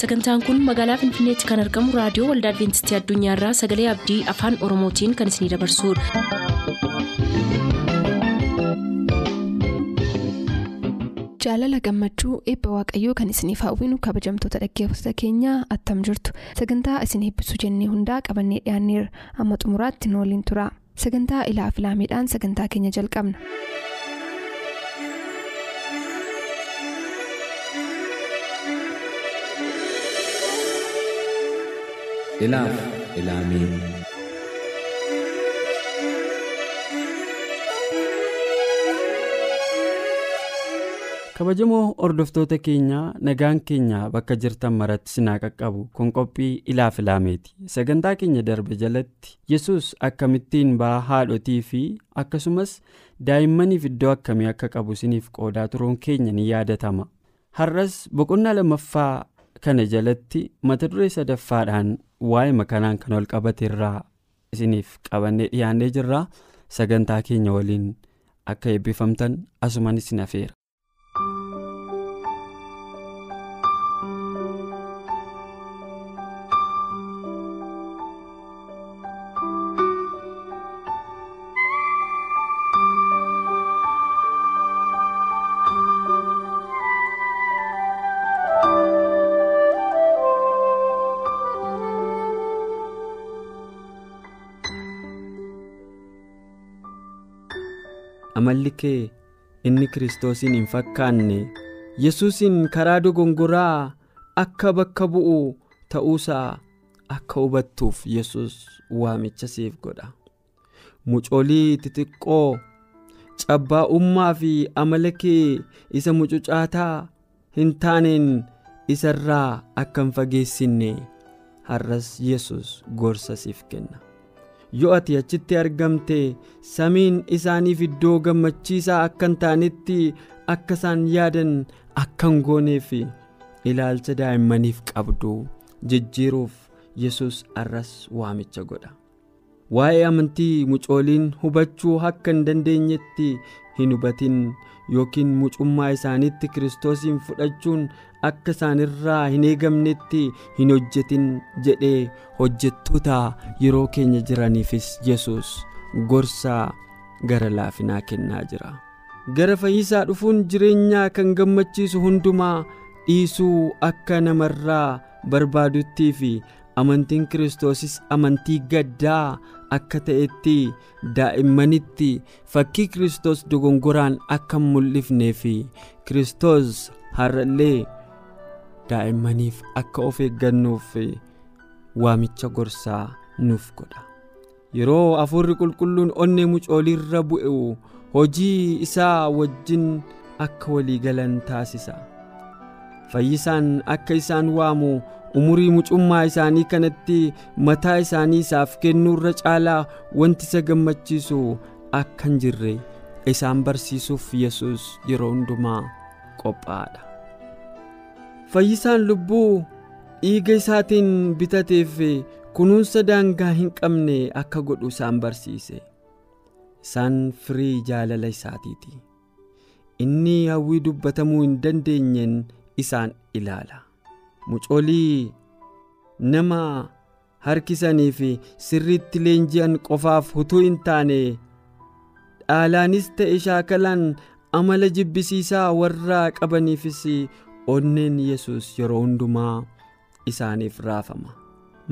sagantaan kun magaalaa finfinneetti kan argamu raadiyoo waldaa adventistii addunyaarraa sagalee abdii afaan oromootiin kan isinidabarsudha. jaalala gammachuu eebba waaqayyoo kan isiniif hawwinu kabajamtoota dhaggeeffattoota keenyaa attam jirtu sagantaa isin eebbisuu jennee hundaa qabannee dhiyaanneerra amma xumuraatti nu waliin tura sagantaa ilaa filaameedhaan sagantaa keenya jalqabna. Ilaaf ilaamee kabajamoo hordoftoota keenyaa nagaan keenya bakka jirtan maratti sinaa qaqqabu kun qophii ilaaf ilaameeti sagantaa keenya darbe jalatti yesus akkamittiin ba'aa haadhotii fi akkasumas daa'immaniif iddoo akkamii akka qabu isiniif qoodaa turuun keenya ni yaadatama. Har'as boqonnaa lammaffaa kana jalatti mata duree sadaffaadhaan waa'ee makanaan kan ol qabate irraa isiniif qabannee dhiyaannee jirra sagantaa keenya waliin akka eebbifamtan asuman isin amalli kee inni kiristoosiin hin fakkaanne yesuusin karaa dogongoraa akka bakka bu'u ta'uusaa akka hubattuuf yesus waamicha siif godha mucoolii xixiqqoo cabbaa'ummaa fi amala kee isa mucucaataa hin taaneen isarraa akka hin fageessinne har'as yesus gorsa siif kenna. Yoo ati achitti argamte samiin isaaniif iddoo gammachiisaa akka hin taanetti akka isaan yaadan akka hin gooneef ilaalcha daa'immaniif qabdu jijjiiruuf yesus har'as waamicha godha. Waa'ee amantii mucooliin hubachuu akka hin dandeenyetti hin hubatin yookiin mucummaa isaaniitti kiristoosiin fudhachuun akka isaanirraa hin eegamnetti hin hojjetin jedhee hojjettoota yeroo keenya jiraniifis yesus gorsaa gara laafinaa kennaa jira. Gara fayyisaa dhufuun jireenyaa kan gammachiisu hundumaa dhiisuu akka namarraa barbaadutti fi amantiin kiristoosis amantii gaddaa akka ta'etti daa'immanitti fakkii kiristoos dogongoraan akka mul'ifnee fi kiristoos har'allee daa'immaniif akka of eeggannuuf waamicha gorsaa nuuf godha. Yeroo hafuurri qulqulluun onnee mucooliirra bu'u hojii isaa wajjin akka walii galan taasisa. Fayyisaan akka isaan waamu umurii mucummaa isaanii kanatti mataa isaanii isaaf kennuurra caalaa wanti isa gammachiisu akka hin jirre isaan barsiisuuf yesus yeroo hundumaa qophaa'aadha. fayyisaan lubbuu dhiiga isaatiin bitateef kunuunsa daangaa hin qabne akka godhu isaan barsiise. Isaan firii jaalala isaatiiti. Inni hawwii dubbatamuu hin dandeenyeen isaan ilaala mucoolii nama harkisanii fi sirriitti leenji'an qofaaf utuu hin taane dhaalaanis ta'e shaakalaan amala jibbisiisaa warra qabaniifis onneen yesus yeroo hundumaa isaaniif raafama.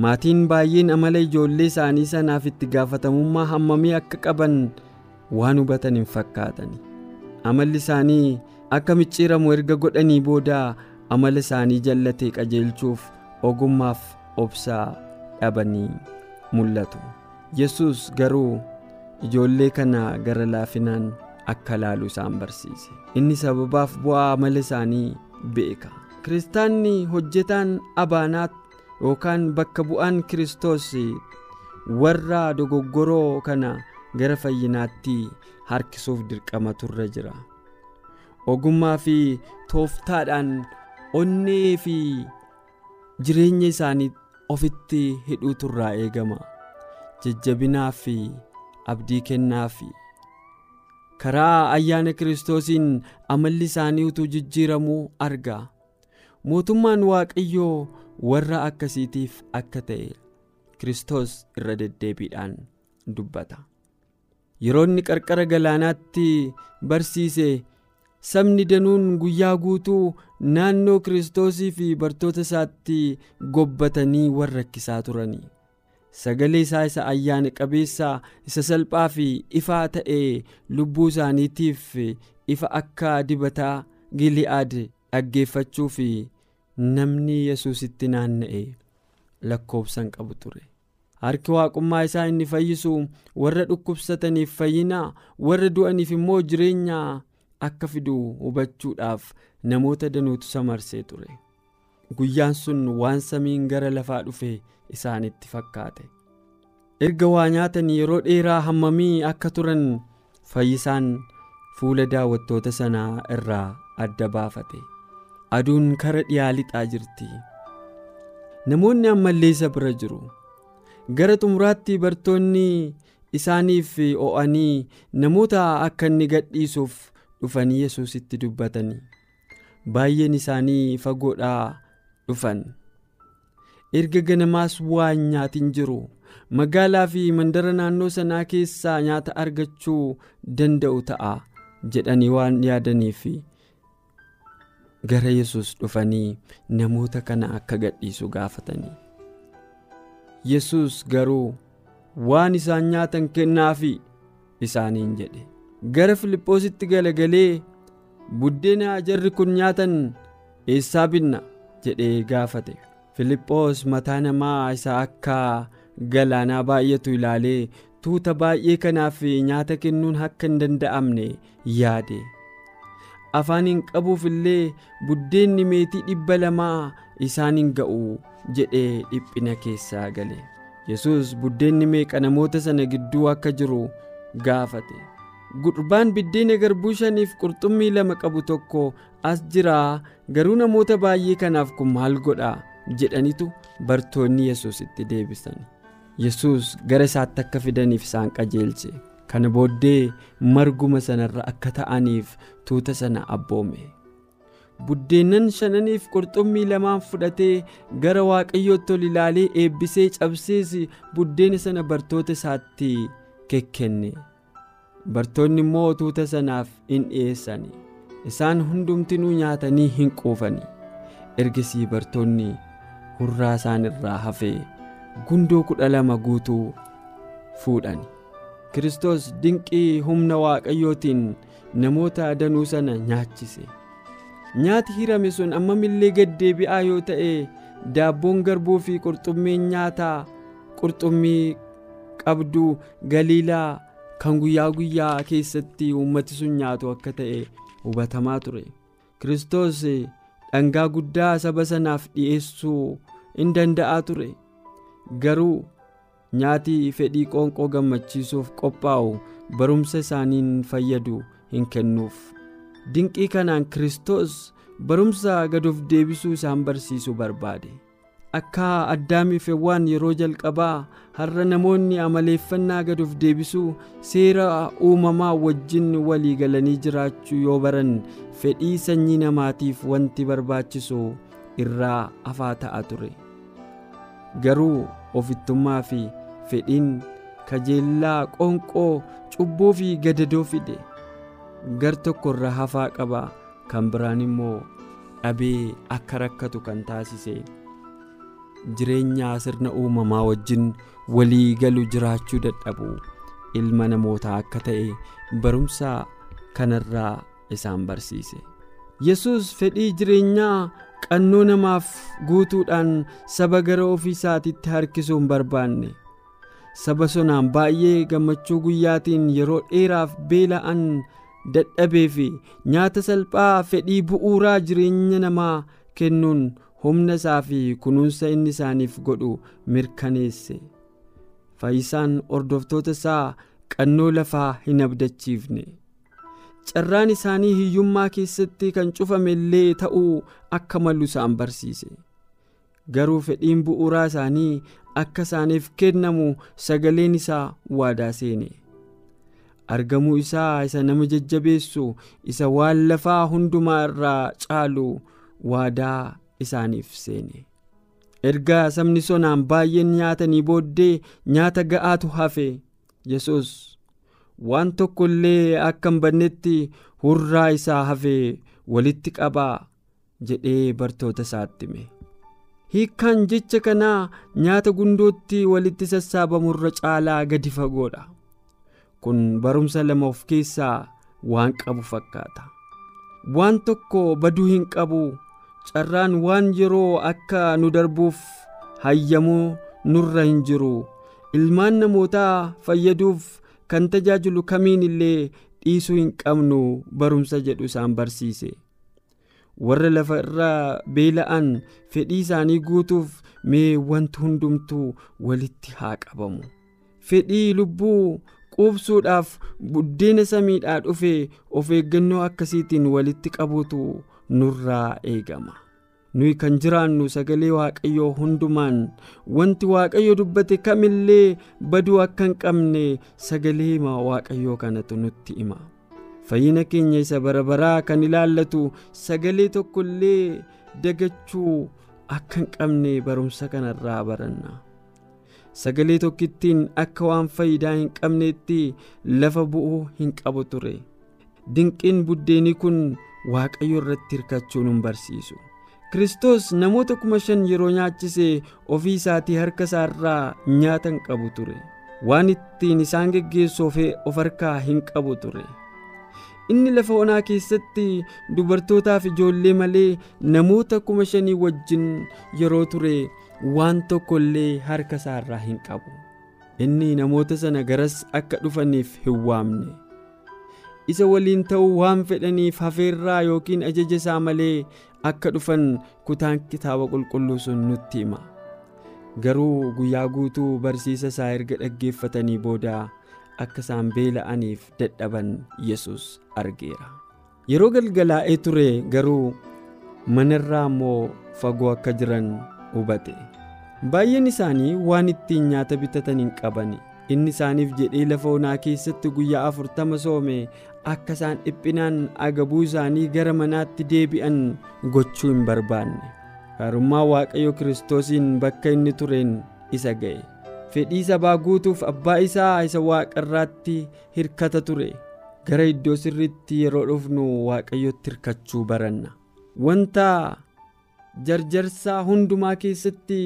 Maatiin baay'een amala ijoollee isaanii sanaaf itti gaafatamummaa hammamii akka qaban waan hubatan hin fakkaatani. Amalli isaanii akka micciiramu erga godhanii booda amala isaanii jallatee qajeelchuuf ogummaaf obsaa dhabanii mul'atu. Yesus garuu ijoollee kana gara laafinaan akka laalu isaan barsiise. Inni sababaaf bu'aa amala isaanii beeka. Kiristaanni hojjetaan abaanaat yookaan bakka bu'aan kiristoos warra dogoggoroo kana gara fayyinaatti harkisuuf dirqama turre jira. Ogummaa fi tooftaadhaan onnee fi jireenya isaanii ofitti hidhuutu irraa eegama jajjabinaa fi abdii kennaa fi karaa ayyaana kiristoosiin amalli isaanii utuu jijjiiramuu arga mootummaan waaqayyoo warra akkasiitiif akka ta'e Kiristoos irra deddeebiidhaan dubbata. Yeroo inni qarqara galaanaatti barsiise sabni danuun guyyaa guutuu naannoo Kiristoosii fi bartoota isaatti gobbatanii warra rakkisaa turanii. Sagalee isaa isa ayyaana qabeessaa isa salphaa fi ifaa ta'ee lubbuu isaaniitiif ifa akka dibataa gili'aad dhaggeeffachuu fi namni yesusitti naanna'e lakkoobsan qabu ture. harki waaqummaa isaa inni fayyisu warra dhukkubsataniif fayyinaa warra du'aniif immoo jireenya akka fidu hubachuudhaaf namoota danuutu samarsee ture. Guyyaan sun waan samiin gara lafaa dhufe isaanitti fakkaate. Erga waa nyaatan yeroo dheeraa hammamii akka turan fayyisaan fuula daawwattoota sanaa irraa adda baafate. Aduun kara dhiyaa lixaa jirti. Namoonni ammallee isa bira jiru. gara xumuraatti bartoonni isaaniif o'anii namoota akka inni gadhiisuuf dhufanii yesusitti dubbatanii baay'een isaanii fagoodhaa dhufan. Erga ganamaas waan nyaatiin jiru. Magaalaa fi mandara naannoo sanaa keessaa nyaata argachuu danda'u ta'a jedhanii waan yaadaniif gara yesus dhufanii namoota kana akka gadhiisu gaafatanii. yesus garuu waan isaan nyaatan kennaafi isaaniin jedhe gara filiphositti galagalee buddeena jarri kun nyaatan eessaa binna? jedhee gaafate. Filiphos mataa namaa isa akka galaanaa baay'atu ilaalee tuuta baay'ee kanaaf nyaata kennuun akka hin danda'amne yaade. Afaaniin qabuuf illee buddeenni meetii dhibba lamaa isaaniin ga'u jedhee dhiphina keessaa gale. Yesus buddeenni meeqa namoota sana gidduu akka jiru gaafate gurbaan biddeena garbuu shaniif qurxummii lama qabu tokko as jira. Garuu namoota baay'ee kanaaf kun maal godha? Jedhanitu bartoonni yesus itti deebisan. Yesus gara isaatti akka fidaniif isaan qajeelche. Kana booddee marguma sanarra akka ta'aniif tuuta sana abboome. buddeennan shananiif qurxummii lamaan fudhatee gara waaqayyootti ol ilaalee eebbisee cabsees buddeena sana bartoota isaatti kekkenne bartoonni immoo tuuta sanaaf in dhiyeessan isaan hundumtinuu nyaatanii hin quufani ergasii bartoonni hurraa isaan irraa hafee gundoo kudha lama guutuu fuudhan kiristoos dinqii humna waaqayyootiin namoota danuu sana nyaachise. nyaati hirame sun ammamillee gaddeebi'aa yoo ta'e daabboon garbuu fi qurxummiin nyaataa qurxummii qabduu galiilaa kan guyyaa guyyaa keessatti uummati sun nyaatu akka ta'e hubatamaa ture. Kiristoos dhangaa guddaa saba sanaaf dhi'eessuu in danda'aa ture. Garuu nyaati fedhii qoonqoo gammachiisuuf qophaa'u barumsa isaaniin fayyadu hin kennuuf. dinqii kanaan kiristoos barumsa gad of deebisuu isaan barsiisuu barbaade akka addaamiif hewwaan yeroo jalqabaa har'a namoonni amaleeffannaa gad of deebisuu seera uumamaa wajjin walii galanii jiraachuu yoo baran fedhii sanyii namaatiif wanti barbaachisu irraa hafaa ta'a ture. Garuu ofittummaa fi fedhiin kajeellaa qoonqoo cubbuu fi gadadoo fide. gar tokko irra hafaa qaba. Kan biraan immoo dhabee akka rakkatu kan taasise jireenya sirna uumamaa wajjin walii galu jiraachuu dadhabu. Ilma namootaa akka ta'e barumsa kanarraa isaan barsiise. Yesus fedhii jireenyaa qannoo namaaf guutuudhaan saba gara ofii isaatiitti harkisuu hin barbaanne. Saba sonaan baay'ee gammachuu guyyaatiin yeroo dheeraaf beela'an dadhabee fi nyaata salphaa fedhii bu'uuraa jireenya namaa kennuun humna isaa fi kunuunsa inni isaaniif godhu mirkaneesse. Fayyisaan hordoftoota isaa qannoo lafaa hin abdachiifne. Carraan isaanii hiyyummaa keessatti kan cufame illee ta'uu akka malu isaan barsiise. Garuu fedhiin bu'uuraa isaanii akka isaaniif kennamu sagaleen isaa waadaa seene. argamuu isaa isa nama jajjabeessu isa waan lafaa hundumaa irraa caalu waadaa isaaniif seene. Erga sabni sonaan baay'een nyaatanii booddee nyaata ga'aatu hafe yesus waan tokko illee akka hin bannetti hurraa isaa hafe walitti qabaa jedhee bartoota isaatti hime. Hiikkaan jecha kanaa nyaata gundootti walitti sassaabamurra caalaa gadi fagoodha kun barumsa lama of keessaa waan qabu fakkaata. Waan tokko baduu hin qabu carraan waan yeroo akka nu darbuuf hayyamuu nurra hin jiru. Ilmaan namootaa fayyaduuf kan tajaajilu kamiin illee dhiisuu hin qabnu barumsa jedhu isaan barsiise. Warra lafa irra beela'an fedhii isaanii guutuuf mee wanti hundumtuu walitti haa qabamu. Fedhii lubbuu quubsuudhaaf buddeena samiidhaa dhufe of eeggannoo akkasiitiin walitti qabuutu nurraa eegama. Nuyi kan jiraannu sagalee waaqayyoo hundumaan wanti waaqayyo dubbate kamillee baduu akka hin qabne sagalee waaqayyoo kanatu nutti hima. Fayyina keenya isa barabaraa kan ilaallatu sagalee tokko illee dagachuu akka hin qabne barumsa kanarraa baranna. Sagalee tokkittiin akka waan faayidaa hin qabneetti lafa bu'uu hin qabu ture. Dinqiin buddeenii kun waaqayyo irratti hirkachuu nun barsiisu. Kristos namoota kuma shan yeroo nyaachise ofii isaatii harka isaarraa nyaata hin qabu ture. Waan ittiin isaan geggeessu of harkaa hin qabu ture. Inni lafa onaa keessatti dubartootaaf ijoollee malee namoota kuma shanii wajjin yeroo ture waan tokko illee harka isaarraa hin qabu. Inni namoota sana garas akka dhufaniif hin waamne isa waliin ta'uu waan fedhaniif hafeerraa yookiin ajaja isaa malee akka dhufan kutaan kitaaba qulqulluu sun nutti hima. Garuu guyyaa guutuu barsiisa isaa erga dhaggeeffatanii booda akka isaan beela'aniif dadhaban yesus argeera. Yeroo galgalaa'ee ture garuu manarraa immoo fagoo akka jiran hubate. Baay'een isaanii waan ittiin nyaata bitatan hin qaban inni isaaniif jedhee lafa onaa keessatti guyyaa afurtama soome akka isaan dhiphinaan agabuu isaanii gara manaatti deebi'an gochuu hin barbaanne. Gaarummaa waaqayyo kiristoosiin bakka inni tureen isa ga'e. Fedhii sabaa guutuuf abbaa isaa isa waaqarraatti hirkata ture. Gara iddoo sirriitti yeroo dhufnu waaqayyotti hirkachuu baranna. Wanta jarjarsaa hundumaa keessatti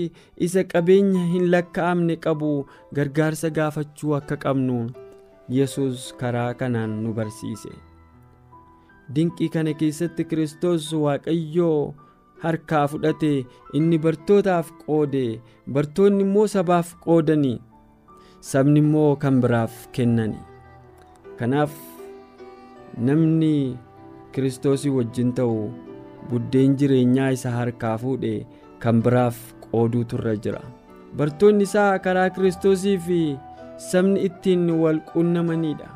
isa qabeenya hin lakkaa'amne qabu gargaarsa gaafachuu akka qabnu yesus karaa kanaan nu barsiise. Dinqii kana keessatti kiristoos waaqayyoo harkaa fudhate inni bartootaaf qoode bartoonni immoo sabaaf qoodani sabni immoo kan biraaf kennani. Kanaaf namni kiristoosii wajjin ta'u buddeen jireenyaa isa harkaa fuudhe kan biraaf qooduutu irra jira. Bartoonni isaa karaa kiristoosii fi sabni ittiin wal quunnamanidha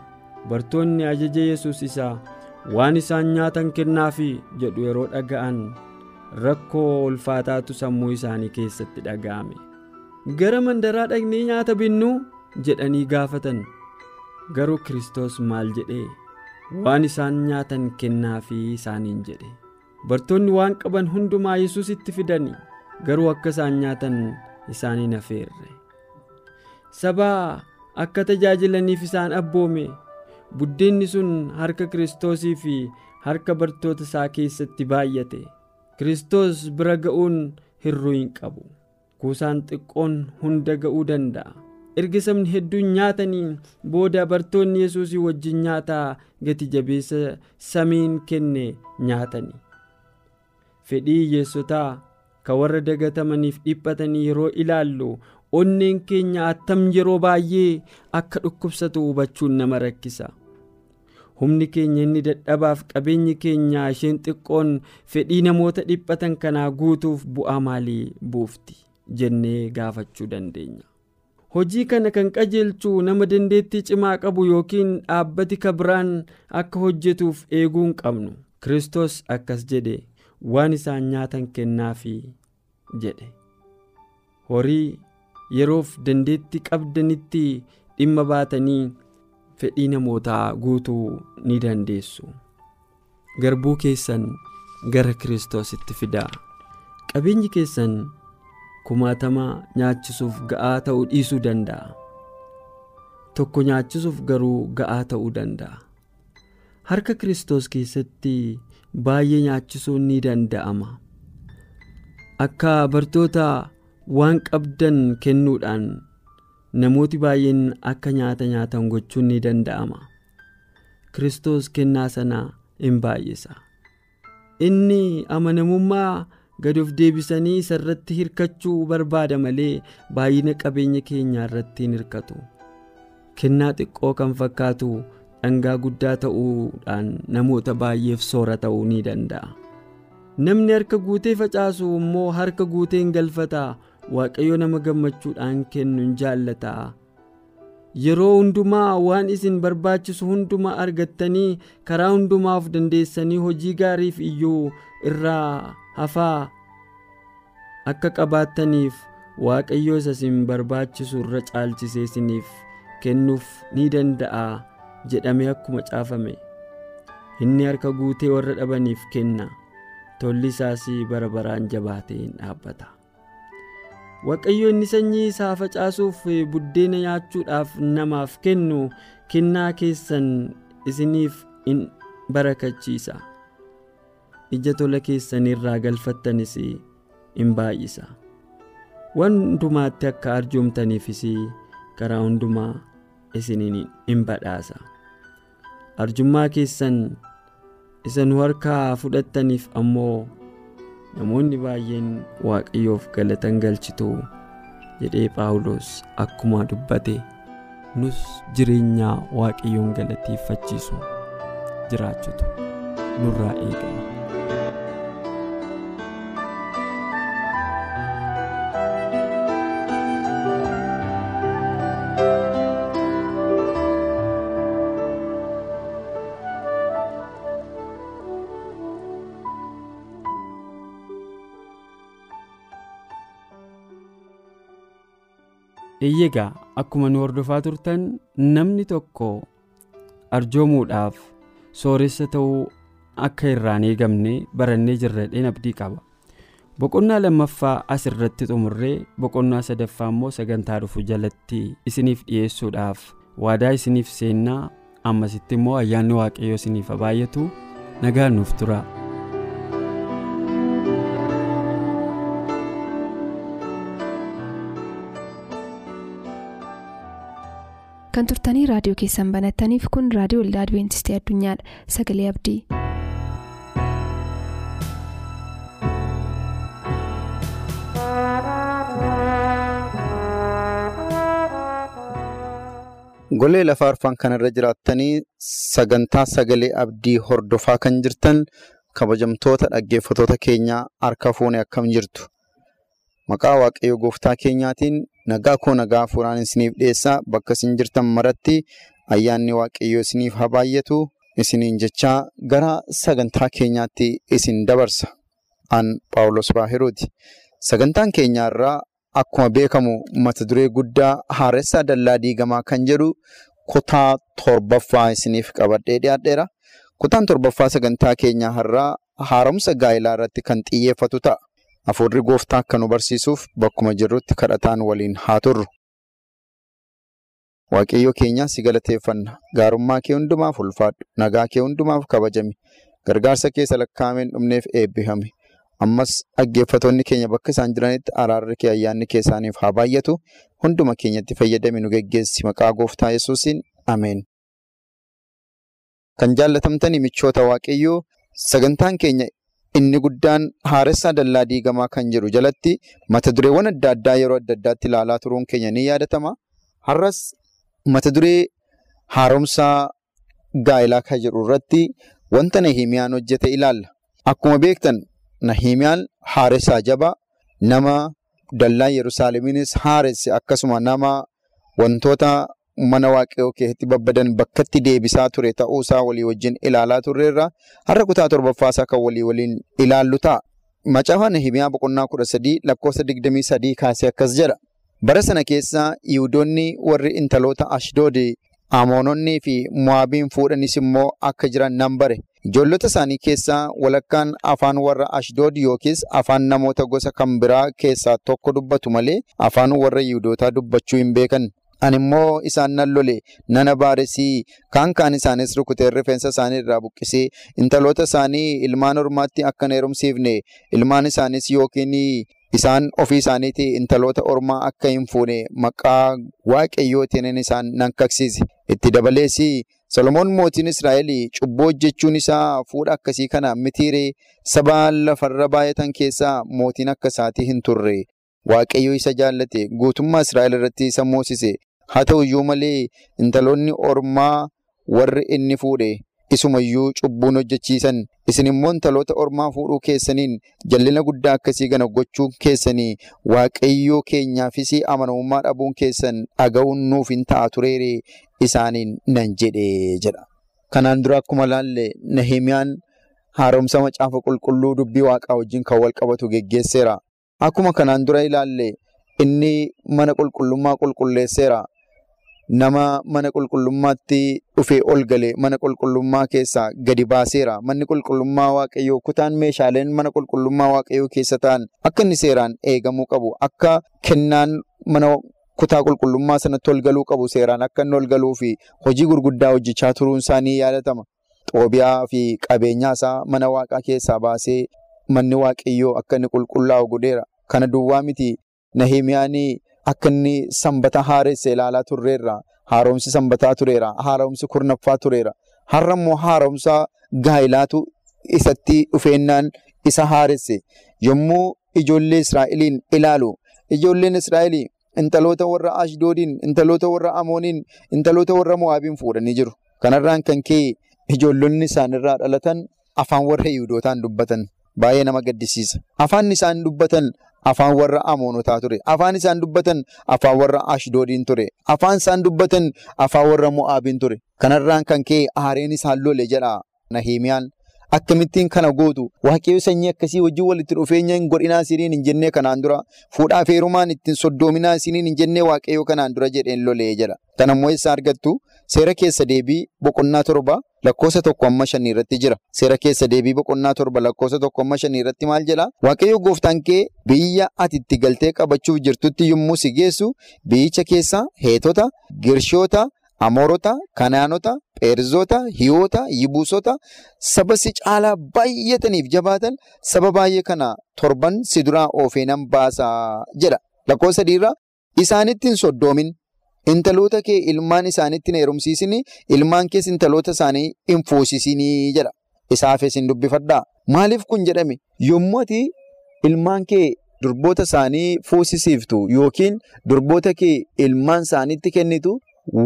bartoonni ajaja yesus isaa waan isaan nyaatan kennaafi jedhu yeroo dhaga'an rakkoo ulfaataatu sammuu isaanii keessatti dhaga'ame. Gara mandaraa dhaqnee nyaata binnuu jedhanii gaafatan. Garuu kiristoos maal jedhee? Waan isaan nyaatan kennaafi isaaniin jedhe. Bartoonni waan qaban hundumaa yesusitti fidani garuu akka isaan nyaatan isaaniin hafeerre sabaa akka tajaajilaniif isaan abboome. Buddeenni sun harka kiristoosii fi harka bartoota isaa keessatti baay'ate. Kiristoos bira ga'uun hirruu hin qabu. Kuusaan xiqqoon hunda ga'uu danda'a. Erga sabni hedduun nyaatanii booda bartoonni yesuusii wajjin nyaataa gati jabeessa samiin kenne nyaatanii fedhii hiyyeessotaa ka warra dagatamaniif dhiphatanii yeroo ilaallu onneen keenya attam yeroo baay'ee akka dhukkubsatu hubachuun nama rakkisa. Humni keenya inni dadhabaaf qabeenyi keenya isheen xiqqoon fedhii namoota dhiphatan kanaa guutuuf bu'aa maalii buufti? Jennee gaafachuu dandeenya. Hojii kana kan qajeelchu nama dandeettii cimaa qabu yookiin dhaabbati kabiraan akka hojjetuuf eeguu hin qabnu. Kiristoos akkas jedhe waan isaan nyaatan kennaafi jedhe. Horii yeroof dandeettii qabdanitti dhimma baatanii fedhii namootaa guutuu ni dandeessu. Garbuu keessan gara kiristoositti fidaa. Qabeenyi keessan kumaatama nyaachisuuf ga'aa ta'uu dhiisuu danda'a. Tokko nyaachisuuf garuu ga'aa ta'uu danda'a. Harka kiristoos keessatti baay'ee nyaachisuun ni danda'ama. Akka bartoota waan qabdan kennuudhaan namooti baay'een akka nyaata nyaatan gochuun ni danda'ama. Kiristoos kennaa sana in baay'isa. Inni amanamummaa gad of deebisanii isa irratti hirkachuu barbaada malee baay'ina qabeenya keenyaa irratti hin hirkatu. Kennaa xiqqoo kan fakkaatu dhangaa guddaa ta'uudhaan namoota baay'eef soora ta'uu ni danda'a. Namni harka guutee facaasu immoo harka guutee hin galfata waaqayyo nama gammachuudhaan kennu hin jaallata. Yeroo hundumaa waan isin barbaachisu hundumaa argattanii karaa hundumaaf dandeessanii hojii gaariif iyyuu irraa hafaa akka qabaattaniif waaqayyo isa isin barbaachisu irra caalchisee isiniif kennuuf ni danda'a jedhamee akkuma caafame. Inni harka guutee warra dhabaniif kenna. Tolli isaas bara baraan jabaatee hin dhaabbata waaqayyo inni sanyii isaa facaasuuf buddeena nyaachuudhaaf namaaf kennu kennaa keessan isiniif in barakachiisa. Ija tola keessan irraa galfattanis in baay'isa. Waan hundumaatti akka arjoomtaniifis karaa hundumaa isiniin in badhaasa. Arjummaa keessan isa nu harkaa fudhattaniif ammoo namoonni baay'een waaqayyoof galatan galchitu jedhee phaawulos akkuma dubbate nus jireenya waaqayyoon galateeffachiisu jiraachutu nurraa eegama. Eeyyegaa akkuma nu hordofaa turtan namni tokko arjoomuudhaaf sooressa ta'uu akka irraan eegamne barannee jirradheen abdii qaba boqonnaa lammaffaa as irratti xumurree boqonnaa sadaffaa immoo sagantaa dhufu jalatti isiniif dhi'eessuudhaaf waadaa isiniif seennaa ammasitti immoo ayyaanni waaqayyoo isiniif baay'atu nagaan nuuf tura. Kan turtanii raadiyoo keessan banattaniif kun raadiyoo waldaa adibeentistii addunyaadha sagalee abdii. golee lafaa arfan kanarra jiraattanii sagantaa sagalee abdii hordofaa kan jirtan kabajamtoota dhaggeeffatoota keenyaa harka fuunee akkam jirtu maqaa waaqayyo gooftaa keenyaatiin nagaa koo nagaa hafuuraan isiniif dhiyeessaa bakka isin jirtan maratti ayyaanni waaqayyoo isiniif haa baay'atu isiniin jechaa gara sagantaa keenyaatti isin dabarsa. An paawulos baahiruuti sagantaan keenyaarraa akkuma beekamu mata duree guddaa haaressaa dallaa diigamaa kan jedhu kutaa torbaffaa isiniif qabadhee dhiyaadheera. Kutaan torbaffaa sagantaa keenyaa har'aa haaromsa gaa'ilaa irratti kan xiyyeeffatu ta'a. Hafuurri gooftaa akka nu barsiisuuf bakkuma jirrutti kadhataan waliin haa turru. Waaqayyo keenya si galateeffanna. Gaarummaa kee hundumaaf ulfaadhu. Nagaa kee hundumaaf kabajami. Gargaarsa keessa lakkaa'ameen dhumneef eebbifame. Ammas dhaggeeffatoonni keenya bakka isaan jiranitti araarri kee ayyaanni kee isaaniif haa baay'atu. Hunduma keenyatti fayyadami nu geggeessi. Maqaa gooftaa Yesuusiin Ameen. Kan jaallatamtanii michoota Waaqayyoo sagantaan keenya inni guddaan haaressaa dallaa diigamaa kan jedhu jalatti mata dureewwan adda addaa yeroo adda addaatti ilaalaa turuun keenya ni yaadatama. Har'as mata duree haaromsaa gaa'ilaa kan jedhu irratti wanta Nahimiyaan hojjete ilaalla. Akkuma beektan Nahimiyaan haaressaa jabaa nama dallaa Yerusaalemiinis haaresse akkasuma nama wantoota mana waaqayyoo keessatti babbadan bakkatti deebisaa ture ta'uusaa walii wajjin ilaalaa turreerra har'a kutaa torbaffaasaa kan walii waliin ilaallu ta'a. Macaafa Nahimiyaa boqonnaa kudha sadii lakkoofsa digdamii sadii kaasee akkas jedha. Bara sana keessa Yihudoonni warri intaloota Ashdood Amoononnii fi Mo'aabiin fuudhanis immoo akka jiran nan bare. ijoollota isaanii keessaa walakkaan afaan warra ashdood yookiis afaan namoota gosa kan biraa keessaa tokko dubbatu malee afaan warra yihudotaa dubbachuu hin beekan. Ani immoo isaan nan lole nana baaresii kaan kaan isaanis rukutee rifeensa isaanii irraa buqqisee intaloota isaanii ilmaan ormaatti akka hin heerumsiifne ilmaan isaanis yookiin isaan ofii isaaniitii intaloota ormaa akka hin fuune maqaa waaqayyootiin isaan nan kaksiise. Itti dabalees Solomoon mootiin Israa'el cubbuu hojjechuun isaa fuudha akkasii kana mitiiree saba lafarra baay'atan keessaa mootiin akka isaatii hin turre. Waaqayyo isa jaallate guutummaa Israa'el irratti isa moosise. Haa ta'uyyuu malee intaloonni ormaa warri inni fuudhe isumayyuu cubbuun hojjechiisan. Isin immoo intaloota ormaa fuudhuu keessaniin jallina guddaa akkasii kana gochuu keessanii waaqayyoo keenyaafis amanamummaa dhabuun keessan dhaga'uun nuuf hin ta'a tureere isaaniin nan jedhee jedha. Kanaan dura akkuma laalle Nahimiyaan haaromsa macaafa qulqulluu dubbii waaqaa wajjin kan wal qabatu geggeesseera. Akkuma kanaan dura ilaalle inni mana qulqullummaa qulqulleesseera. Nama mana qulqullummaatti dhufee ol galee mana qulqullummaa keessaa gadi baaseera. Manni qulqullummaa waaqayyoo kutaan meeshaaleen mana qulqullummaa waaqayyoo keessa ta'an akka inni seeraan eegamuu qabu. Akka kennaan mana kutaa qulqullummaa sanatti ol galuu qabu seeraan akka inni ol galuu fi hojii gurguddaa hojjechaa turuun isaanii yaadatama. Xoobiyaa fi qabeenyaa isaa mana waaqaa keessaa baasee manni waaqayyoo akka inni qulqullaa'u godheera. Kana duwwaa miti Nahimiyaan akka inni sanbata haaresse ilaalaa turreerra. Haaromsi sanbataa tureera. Haaromsi kurnaffaa tureera. Har'a immoo haaromsa gaa'ilaatu isatti dhufeennaan isa haaresse. Yommuu ijoollee Israa'eliin ilaalu, ijoolleen Israa'el intaloota warra Ashdoodiin, intaloota warra Amooniin, intaloota warra Mo'aabiin fuudhanii jiru. Kanarraan kan ka'e ijoollonni isaanirraa dhalatan afaan warra Yihuudootaan dubbatan. Baay'ee nama gaddisiisa. Afaan isaan dubbatan afaan warra Amoonotaa ture. Afaan isaan dubbatan afaan warra Ashdoodiin ture. Afaan isaan dubbatan afaan warra Mo'aabiin ture. Kanarraan kan ka'e aareen isaan lole jedha Nahimiyaan. Akkamittiin kana gootu waaqayyo sanyii akkasii wajjin walitti dhufeenya hin godhinaa isiniin hin jennee kanaan dura fuudhaaf heerumaan ittiin soddoominaa isiniin hin jennee waaqayyo kanaan dura jedheen lolee jedha. Kana immoo eessaa argattu seera keessa deebii boqonnaa torba lakkoofsa tokko amma shanii irratti jira. Seera keessa deebii boqonnaa torba lakkoofsa tokko amma shanii irratti maal jedhaa? Waaqayyo gooftaan kee biyya ati itti galtee qabachuuf jirtutti yommuu si geessu biyyicha keessa heetota, girshoota, Amoorota, Kanaanota, Pheerzoota, Hiyoota, Yibuusota saba si caalaa baay'ataniif jabaatan saba baay'ee kana torban si duraa oofee nan baasaa jedha. Lakkoofsa sadiirraa isaanitti hin soddoomin. Intaloota kee ilmaan isaanitti hin heerumsiisini. Ilmaan kees intaloota isaanii hin fuusisinii jedha. Isaafis hin dubbifadhaa. Maaliif kun jedhame? Yommuu ati ilmaan kee durboota isaanii fuusisiiftu yookiin durboota kee ilmaan isaaniitti kennitu.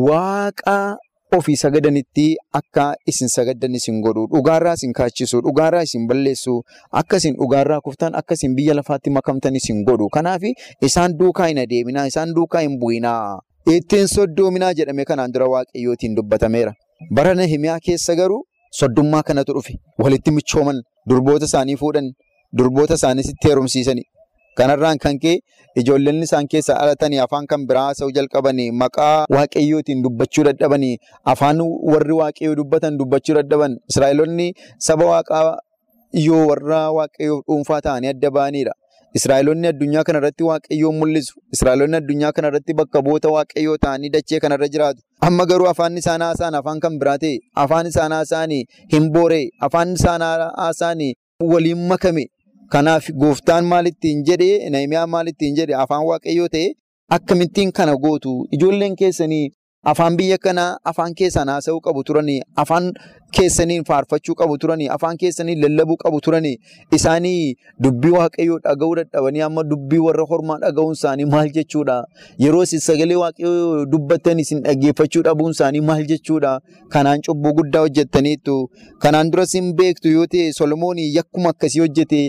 Waaqa ofii sagadanitti akka isin sagadan isin godhu dhugaarraa isin kaachisu dhugaarraa isin balleessu akka isin dhugaarraa kuftan akka isin biyya lafaatti makamtan isin godhu kanaaf isaan duukaa hin adeeminaa isaan duukaa hin bu'inaa ittiin soddoominaa jedhame kanaan dura waaqayyootiin dubbatameera. Bara Nahimiyaa keessa garuu soddummaa kanatu dhufe walitti michooman durboota isaanii fuudhan durboota isaaniisitti heerumsiisani. Kanarraan kan ka'e ijoolleen isaan keessaa dhalatanii afaan kan biraa haasa'uu jalqabanii maqaa waaqayyootiin dubbachuu dadhabanii afaan warri waaqayyoo dubbatan dubbachuu dadhaban Israa'eloonni saba waaqaa yoo warra waaqayyoof dhuunfaa ta'anii adda ba'anidha. Israa'eloonni addunyaa kanarratti waaqayyoon mul'isu. Israa'eloonni addunyaa kanarratti bakka bu'oota waaqayyoo ta'anii dachee kanarra jiraatu. Amma garuu afaan isaan haasa'an afaan kan biraa ta'e afaan isaan haasa'an hin booree afaan isaan haasa'an waliin makame. Kanaaf gooftaan maalittiin jedhee Nahimiyaan maalittiin jedhe afaan waaqayyoo ta'e akkamittiin kana gootu ijoolleen keessanii afaan biyya kanaa afaan keessan haasa'uu qabu turanii afaan keessaniin faarfachuu qabu turanii afaan keessaniin lallabuu qabu turanii isaanii dubbii waaqayyoo dhaga'uu dadhabanii amma dubbii warra hormaa dhaga'uun isaanii maal jechuudha yeroo sagalee waaqayyoo dubbattan isin dhaggeeffachuu dhabuun isaanii maal jechuudha kanaan cubbuu guddaa hojjettaniittu kanaan duras hin beektu yoo ta'e Solomoon yakkuma akkasii hojjete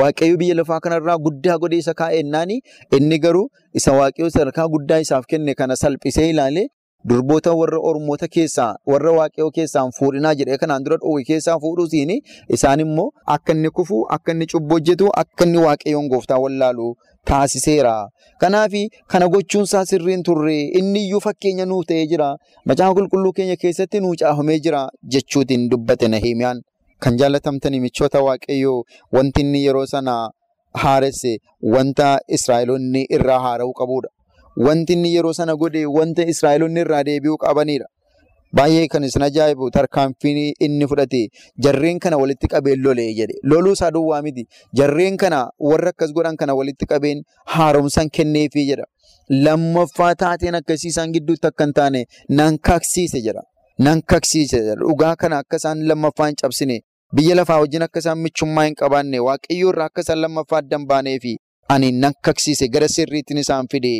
waaqayyo biyya lafaa kanarraa guddaa godhee isa kaa'ennaani inni garuu isa waaqayyoo sadarkaa guddaa isaaf kenne kana salphisee ilaale. Durboota warra Oromoota keessaa warra waaqayyoo keessaan fuudhinaa jedhee kanaan dura dhoowwe keessaa fuudhuutiin isaan immoo akka inni kufu akka inni cubbuu hojjetu akka inni waaqayyoon gooftaa wallaalu taasiseera. Kanaaf kana gochuunsaa sirriin turre inni iyyuu fakkeenya nuu ta'ee jira. Macaafa qulqulluu keenya keessatti nuu caafamee jira jechuutiin dubbate Nahimiyaan. kan jaallatamtanii michoota waaqayyoo wanti inni yeroo sana haaresse wanta Israa'eloonni irraa haara'uu qabudha. Wanti inni yeroo sana godhe wanta Israa'eloonni irraa deebi'uu qabanidha. Baay'ee kan isin ajaa'ibu tarkaanfii inni fudhate jarreen kana walitti qabeen lolee jedhe. Loluu isaa duwwaa miti. Jarreen kana warra akkas godhan kana walitti qabeen haaromsan kenneefii jedha. Lammaffaa taateen akkasii isaan gidduutti akka hin taane nan kaksiise jedha. Nan kaksiise jedha. Dhugaa kana akka isaan lammaffaa hin cabsine biyya lafaa wajjin akka isaan michummaa hin qabaanne waaqayyoo irraa akka isaan lammaffaa adda hin baanee fi ani nan kaksiise gara sirriittiin isaan fide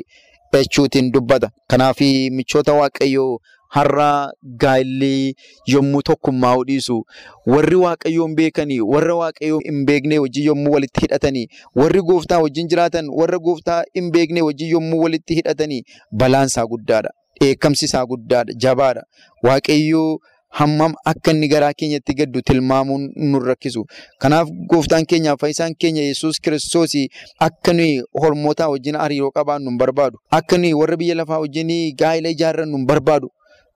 jechuutiin dubbata. Kanaaf michoota waaqayyoo har'a gaa'illee yommuu tokkummaa dhiisu warri waaqayyoon beekanii warra waaqayyoo hin beekne wajjin yommuu walitti hidhatanii warri gooftaa wajjin jiraatan warra gooftaa hin beekne wajjin yommuu walitti hidhatanii balaan isaa guddaadha. Dheekkamsi isaa guddaadha. Jabaadha. Waaqayyoo hammam akka inni garaa keenyatti gaddu tilmaamuun nu rakkisu. Kanaaf gooftaan keenyaaf fayyisaan keenya Yesuus kiristoos akka nuyi hormootaa wajjin hariiroo qabaannu hin barbaadu. Akka nuyi warra biyya lafaa wajjin gaa'ila ijaarrannu hin barbaadu.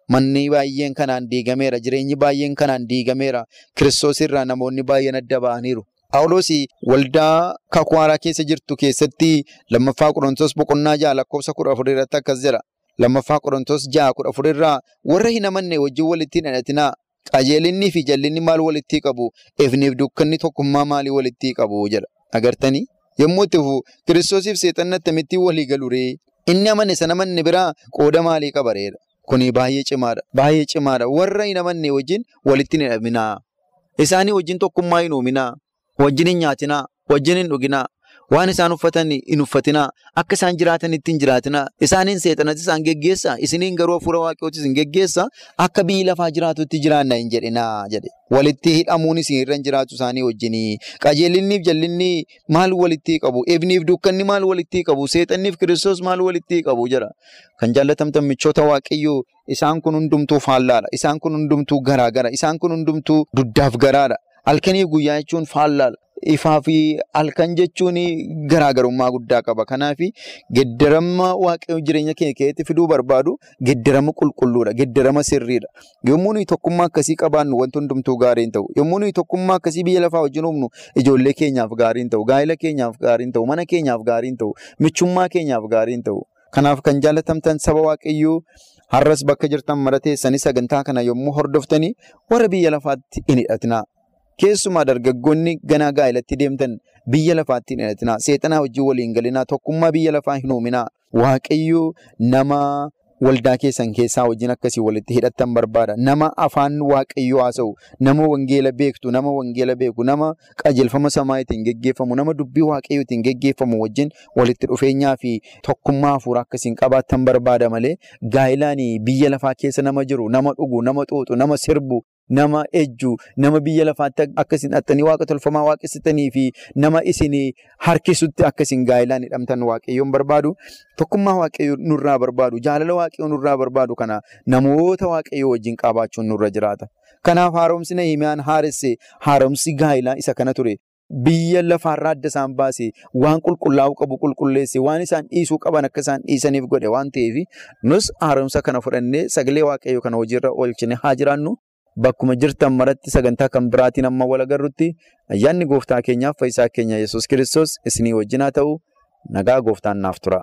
Manni baay'een kanaan diigameera. Jireenyi baay'een kanaan diigameera. Kiristoos irraa namoonni baay'een adda ba'aniiru. Phaawulos waldaa kakwaaraa keessa jirtu keessatti lammaffaa Qorontoos boqonnaa ja'a lakkoofsa kudha afur irratti akkas jedha. Lammaffaa Qorontoos ja'a kudha afur irraa warra hin amanne wajjin walitti hin hidhatinaa. Qajeelinnii fi jallinni maal walitti qabu? Ifniif dukkanni tokkummaa maalii walitti qabu? jedha. Agartanii? Yommuu itti fufu Kiristoosiif seexanni akkamittiin walii galu ree? Inni amane sana amanne biraa qooda maalii qaba reedha? Kuni baay'ee cimaadha. Baay'ee cimaadha. Warra hin amanne wajjin walitti hidhaminaa. Isaanii wajjin tokkummaa hin uuminaa. Wajjin hin nyaatinaa. Wajjin hin dhuginaa. Waan isaan uffatan hin uffatinaa. Akka isaan jiraatanitti hin jiraatinaa. Isaaniin seexanatti isaan geggeessaa. Isiniin garuu hafuura waaqayyootis hin geggeessaa. Akka biyyi lafaa jiraatutti jiraanna hin jedhinaa jedhe. Walitti hidhamuun irra hin jiraatu isaanii wajjinii. Qajeelinniif jallinni maal walitti qabu? Ifniif dukkanni maal walitti qabu? Seexanniif kiristoos maal walitti qabu jira. Kan jaallatamtan michoota waaqayyoo isaan kun hundumtuu faallaadha. Isaan kun hundumtuu garaagara. Isaan kun hundumtuu duddaaf garaadha. Halkanii guyyaa jechuun faallaadha. Ifaa fi halkan jechuun garaagarummaa guddaa qaba. Kanaaf geddarama waaqayyoo jireenya keenya keessatti fiduu barbaadu geddarama qulqulluudha. Geddarama sirriidha. Yommuu nuyi tokkummaa akkasii qabaannu wanti hundumtuu gaarii hin ta'u. Yommuu nuyi tokkummaa akkasii biyya lafaa wajjin uumnu ijoollee keenyaaf gaarii hin ta'u. Gaa'ila keenyaaf gaarii hin ta'u. Mana keenyaaf gaarii hin ta'u. Michummaa keenyaaf gaarii hin ta'u. Kanaaf kan jaallatamtan saba waaqayyoo har'as bakka jirtan mara teessanii sagantaa kana yommuu hordoftanii warra biyya lafaatti hin hidhatinaa. Keessumaa dargaggoonni ganaa gaa'ilatti deemtan biyya lafaatti hin hidhatinaa. Seexanaa wajjin waliin galinaa. Tokkummaa biyya lafaa hin uuminaa. Waaqayyoo nama waldaa keessan keessaa wajjin akkasii walitti hidhattan barbaada. Nama afaan waaqayyoo haasa'u, nama wangeela beektu, nama wangeela beeku, nama qajeelfama samaatiin geggeeffamu, nama dubbii waaqayyootiin geggeeffamu wajjin walitti dhufeenyaa fi tokkummaa hafuuraa akkasiin qabaattan barbaada malee gaa'ilaan biyya lafaa keessa nama jiru, nama dhugu, nama xuuxu, nama sirbu, nama ejju, nama biyya lafaatti akkasiin dhattanii waaqa tolfamaa waaqessitanii fi nama isin harkisutti akkasiin gaa'ilaan hidhamtan waaqayyoon barbaadu. Tokkummaa waaqayyoo nurraa barbaadu, jaalala waaqayyoo nurraa barbaadu kana namoota waaqayyoo wajjin qabaachuun nurra jiraata. Kanaaf haaromsi Nahimiyaan haaresse haaromsi gaa'ilaa isa kana ture. Biyya lafaarraa adda isaan baase waan qulqullaa'uu qabu qulqulleesse waan isaan dhiisuu qaban akka isaan dhiisaniif godhe waan ta'eef nus haaromsa kana fudhannee sagalee waaqayyoo kana hojiirra oolchine haa jiraannu. Bakkuma jirtan maratti sagantaa kan biraatiin amma wal agarrutti ayyaanni gooftaa keenyaaf fayyisaa keenya Yesuus kiristoos isinii wajjin haa ta'u nagaa gooftaan naaf tura.